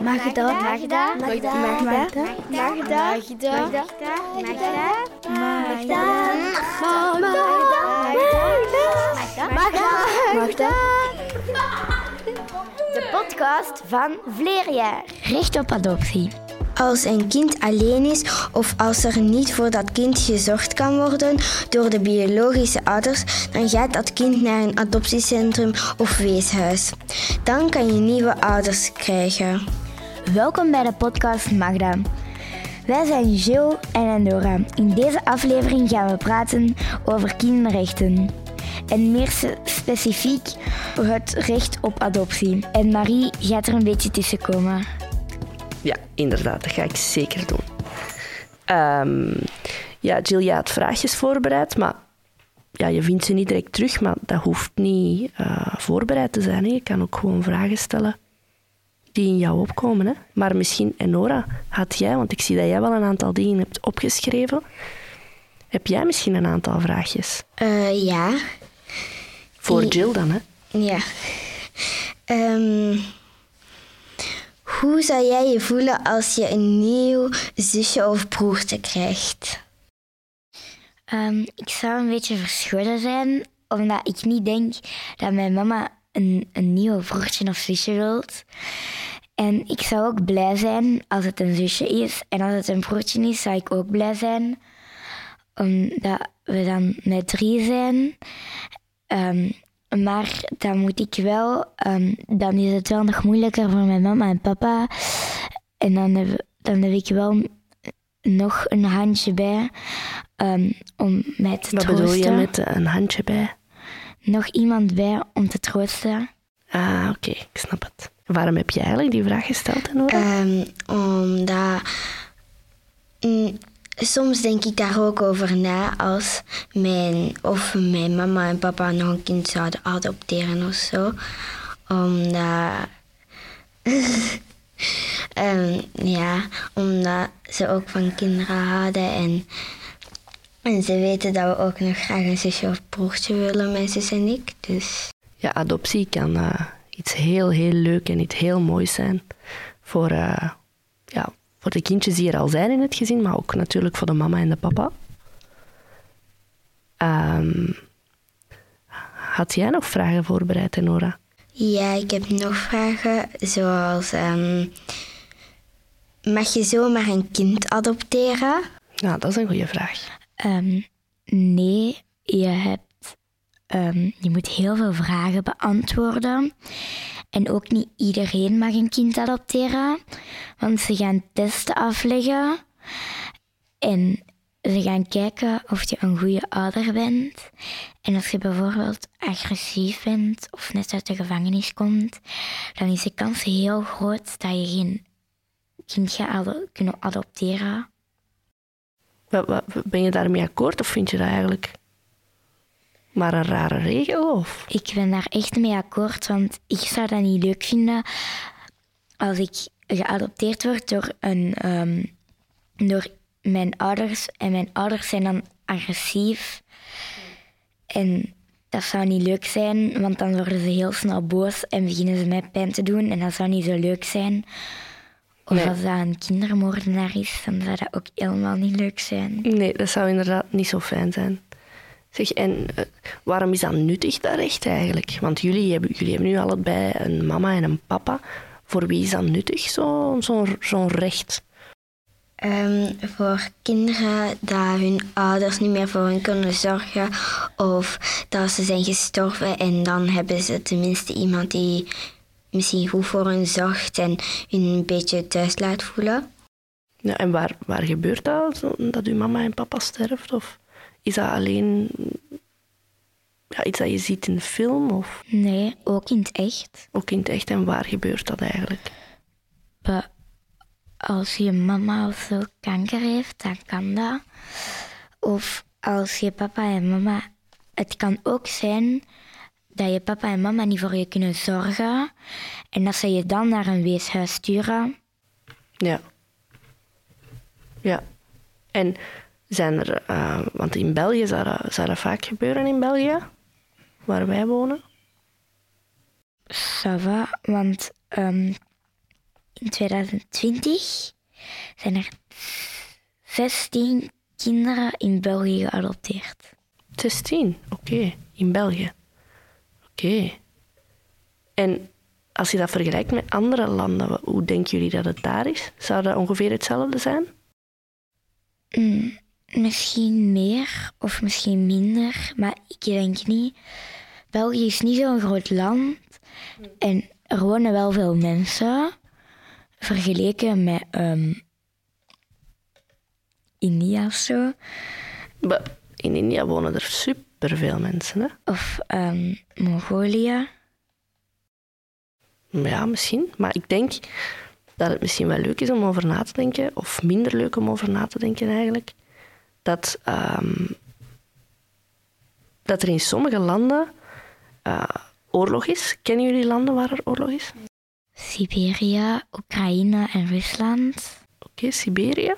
Magda. Magda. Magda. Magda. Magda. Magda. Magda. Magda. Magda. De podcast van Vleerjaar. Recht op adoptie. Als een kind alleen is of als er niet voor dat kind gezorgd kan worden door de biologische ouders, dan gaat dat kind naar een adoptiecentrum of weeshuis. Dan kan je nieuwe ouders krijgen. Welkom bij de podcast Magda. Wij zijn Jill en Andora. In deze aflevering gaan we praten over kinderrechten. En meer specifiek het recht op adoptie. En Marie gaat er een beetje tussen komen. Ja, inderdaad, dat ga ik zeker doen. Um, ja, Jill, je had vraagjes voorbereid, maar ja, je vindt ze niet direct terug, maar dat hoeft niet uh, voorbereid te zijn. Hè. Je kan ook gewoon vragen stellen die in jou opkomen. Hè. Maar misschien, Enora, had jij, want ik zie dat jij wel een aantal dingen hebt opgeschreven. Heb jij misschien een aantal vraagjes? Uh, ja. Voor Jill dan, hè? Ja. Um, hoe zou jij je voelen als je een nieuw zusje of broertje krijgt? Um, ik zou een beetje verscholen zijn, omdat ik niet denk dat mijn mama een, een nieuw broertje of zusje wilt. En ik zou ook blij zijn als het een zusje is. En als het een broertje is, zou ik ook blij zijn. Omdat we dan met drie zijn. Um, maar dan moet ik wel, um, dan is het wel nog moeilijker voor mijn mama en papa. En dan heb, dan heb ik wel nog een handje bij um, om mij te Wat troosten. Wat bedoel je met een handje bij? Nog iemand bij om te troosten. Ah, oké, okay, ik snap het. Waarom heb je eigenlijk die vraag gesteld, Nora? Um, omdat... Mm, soms denk ik daar ook over na als mijn, of mijn mama en papa nog een kind zouden adopteren of zo. Omdat. um, ja, omdat ze ook van kinderen houden en, en ze weten dat we ook nog graag een zusje of broertje willen, mijn zus en ik. Dus. Ja, adoptie kan uh, iets heel, heel leuk en iets heel moois zijn voor, uh, ja, voor de kindjes die er al zijn in het gezin, maar ook natuurlijk voor de mama en de papa. Um, had jij nog vragen voorbereid, Nora? Ja, ik heb nog vragen, zoals... Um, mag je zomaar een kind adopteren? Ja, dat is een goede vraag. Um, nee, je hebt... je moet heel veel vragen beantwoorden. En ook niet iedereen mag een kind adopteren, want ze gaan testen afleggen en ze gaan kijken of je een goede ouder bent. En als je bijvoorbeeld agressief bent of net uit de gevangenis komt, dan is de kans heel groot dat je geen kind gaat kunnen adopteren. Ben je daarmee akkoord of vind je dat eigenlijk maar een rare regel? Of? Ik ben daar echt mee akkoord, want ik zou dat niet leuk vinden als ik geadopteerd word door, een, um, door mijn ouders. En mijn ouders zijn dan agressief. En dat zou niet leuk zijn, want dan worden ze heel snel boos en beginnen ze mij pijn te doen. En dat zou niet zo leuk zijn. Of nee. als dat een kindermoordenaar is, dan zou dat ook helemaal niet leuk zijn. Nee, dat zou inderdaad niet zo fijn zijn. Zeg, en uh, waarom is dat nuttig, dat recht eigenlijk? Want jullie hebben, jullie hebben nu allebei een mama en een papa. Voor wie is dat nuttig, zo'n zo, zo recht? Um, voor kinderen dat hun ouders niet meer voor hen kunnen zorgen of dat ze zijn gestorven en dan hebben ze tenminste iemand die misschien goed voor hen zorgt en hun een beetje thuis laat voelen. Ja, en waar, waar gebeurt dat, dat uw mama en papa sterft? Of is dat alleen ja, iets dat je ziet in film? Of? Nee, ook in het echt. Ook in het echt. En waar gebeurt dat eigenlijk? Als je mama of zo kanker heeft, dan kan dat. Of als je papa en mama... Het kan ook zijn dat je papa en mama niet voor je kunnen zorgen en dat ze je dan naar een weeshuis sturen. Ja. Ja. En zijn er... Uh, want in België zou dat, zou dat vaak gebeuren in België, waar wij wonen. Ça va, want um, in 2020 zijn er 16 kinderen in België geadopteerd. 16, oké. In België. Oké. En als je dat vergelijkt met andere landen, hoe denken jullie dat het daar is? Zou dat ongeveer hetzelfde zijn? Mm, misschien meer of misschien minder, maar ik denk niet. België is niet zo'n groot land en er wonen wel veel mensen vergeleken met ehm, India of zo. Maar in India wonen er superveel mensen, hè? Of ehm, Mongolië. Ja, misschien. Maar ik denk dat het misschien wel leuk is om over na te denken, of minder leuk om over na te denken eigenlijk, dat, ehm, dat er in sommige landen eh, oorlog is. Kennen jullie landen waar er oorlog is? Siberië, Oekraïne en Rusland. Oké, Siberië.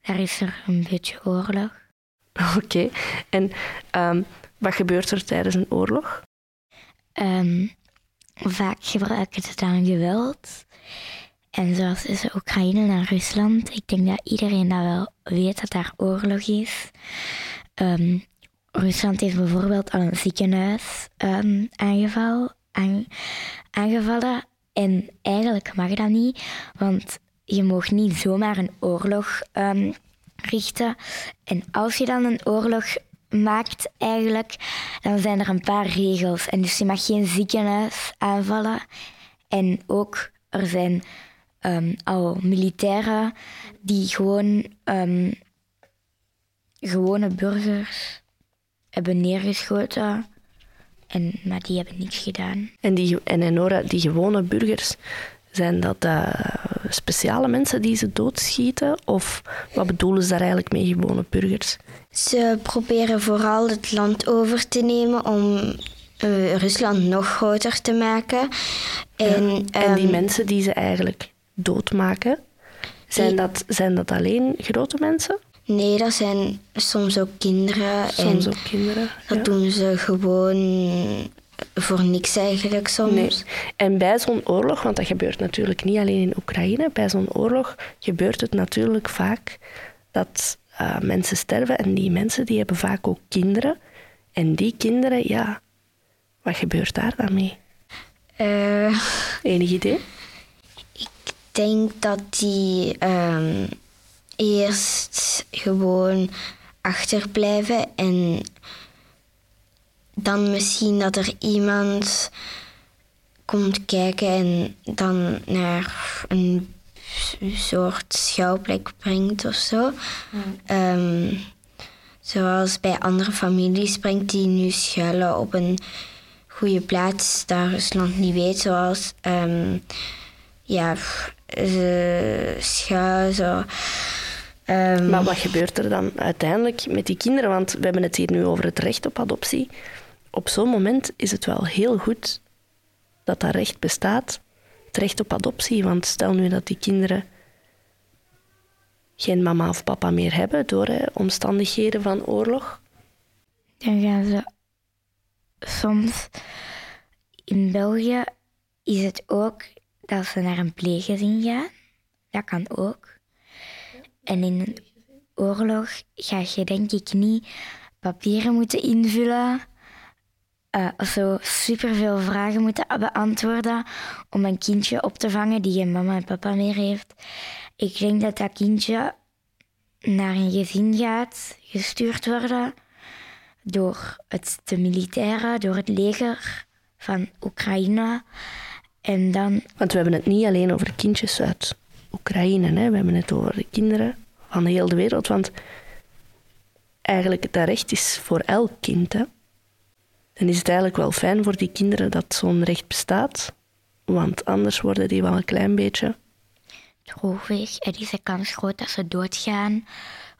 Daar is er een beetje oorlog. Oké. En ehm, wat gebeurt er tijdens een oorlog? Ehm, vaak gebruiken ze dan geweld. En zoals tussen Oekraïne en Rusland, ik denk dat iedereen dat wel weet dat daar oorlog is. Ehm, Rusland heeft bijvoorbeeld al een ziekenhuis aan- aangevallen. En eigenlijk mag dat niet, want je mag niet zomaar een oorlog ehm, richten. En als je dan een oorlog maakt, eigenlijk, dan zijn er een paar regels. En dus je mag geen ziekenhuis aanvallen. En ook, er zijn ehm, al militairen die gewoon ehm, gewone burgers hebben neergeschoten. En, maar die hebben niks gedaan. En, die, en Enora, die gewone burgers, zijn dat eh, speciale mensen die ze doodschieten? Of wat bedoelen ze daar eigenlijk mee, gewone burgers? Ze proberen vooral het land over te nemen om eh, Rusland nog groter te maken. En, En die ehm, mensen die ze eigenlijk doodmaken, zijn, dat, zijn dat alleen grote mensen? Nee, dat zijn soms ook kinderen. Soms en ook kinderen. dat ja. doen ze gewoon voor niks eigenlijk soms. Nee. En bij zo'n oorlog, want dat gebeurt natuurlijk niet alleen in Oekraïne, bij zo'n oorlog gebeurt het natuurlijk vaak dat eh, mensen sterven en die mensen die hebben vaak ook kinderen. En die kinderen, ja, wat gebeurt daar dan mee? Eh, Enig idee? Ik denk dat die ehm, eerst gewoon achterblijven en dan misschien dat er iemand komt kijken en dan naar een soort schouwplek brengt of zo. Ehm, zoals bij andere families brengt die nu schuilen op een goede plaats dat Rusland niet weet, zoals ehm, ja, ze schuil zo. Ehm, Maar wat gebeurt er dan uiteindelijk met die kinderen? Want we hebben het hier nu over het recht op adoptie. Op zo'n moment is het wel heel goed dat dat recht bestaat. Het recht op adoptie. Want stel nu dat die kinderen geen mama of papa meer hebben door hè, omstandigheden van oorlog. Dan gaan ze soms in België is het ook dat ze naar een pleeggezin gaan. Dat kan ook. En in een oorlog ga je denk ik niet papieren moeten invullen. eh, of zo superveel vragen moeten beantwoorden om een kindje op te vangen die geen mama en papa meer heeft. Ik denk dat dat kindje naar een gezin gaat, gestuurd worden door het, de militairen, door het leger van Oekraïne. En dan, Want we hebben het niet alleen over kindjes uit Oekraïne. Hè. We hebben het over de kinderen van heel de wereld. Want eigenlijk dat recht is voor elk kind. Hè. Dan is het eigenlijk wel fijn voor die kinderen dat zo'n recht bestaat. Want anders worden die wel een klein beetje... droogweg, er is de kans groot dat ze doodgaan,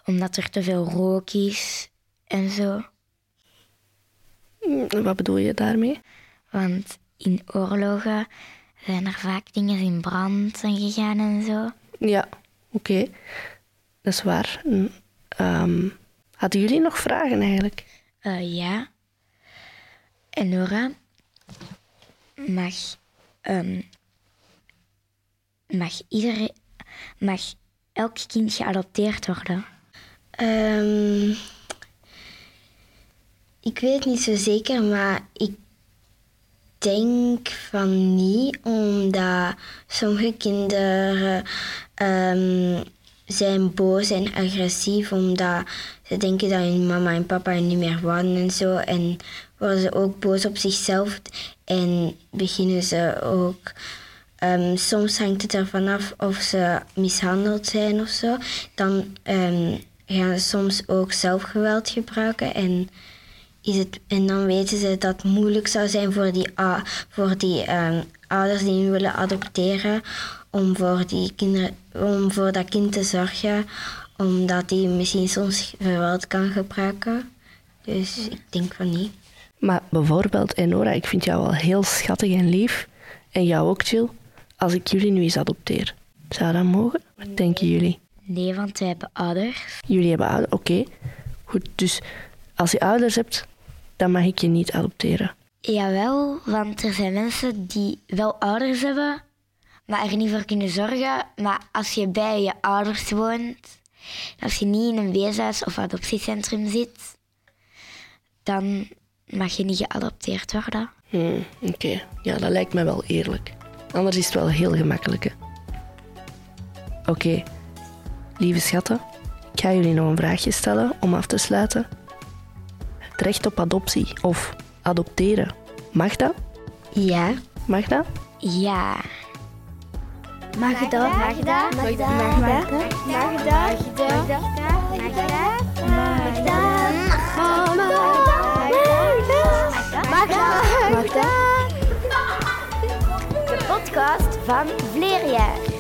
omdat er te veel rook is en zo. Hm, Wat bedoel je daarmee? Want in oorlogen zijn er vaak dingen in brand zijn gegaan en zo. Ja, oké. Dat is waar. Ehm, hadden jullie nog vragen eigenlijk? Eh, ja. En Nora mag ehm, mag, iedereen, mag elk kind geadopteerd worden? Ehm, ik weet het niet zo zeker, maar ik denk van niet, omdat sommige kinderen ehm, zijn boos en agressief, omdat ze denken dat hun mama en papa niet meer wonen en zo. En worden ze ook boos op zichzelf en beginnen ze ook. ehm, soms hangt het ervan af of ze mishandeld zijn of zo. Dan ehm, gaan ze soms ook zelfgeweld gebruiken en is het, en dan weten ze dat het moeilijk zou zijn voor die, voor die ehm, ouders die hun willen adopteren om voor, die kinderen, om voor dat kind te zorgen, omdat die misschien soms geweld kan gebruiken. Dus ik denk van niet. Maar bijvoorbeeld, Enora, ik vind jou wel heel schattig en lief. En jou ook, Jill. Als ik jullie nu eens adopteer, zou dat mogen? Wat denken jullie? Nee, want wij hebben ouders. Jullie hebben ouders, oké. Goed, dus als je ouders hebt, dan mag ik je niet adopteren. Jawel, want er zijn mensen die wel ouders hebben, maar er niet voor kunnen zorgen. Maar als je bij je ouders woont, als je niet in een weeshuis of adoptiecentrum zit, dan mag je niet geadopteerd worden. Hmm, oké, ja, dat lijkt me wel eerlijk. Anders is het wel heel gemakkelijk. hè. Oké, lieve schatten, ik ga jullie nog een vraagje stellen om af te sluiten. Het recht op adoptie of adopteren, mag dat? Ja. Mag dat? Ja. Mag dat? Mag dat? Mag dat? Mag dat? Mag dat? Mag dat? Mag dat? Mag dat? Mag dat? De podcast van Vleerjaar.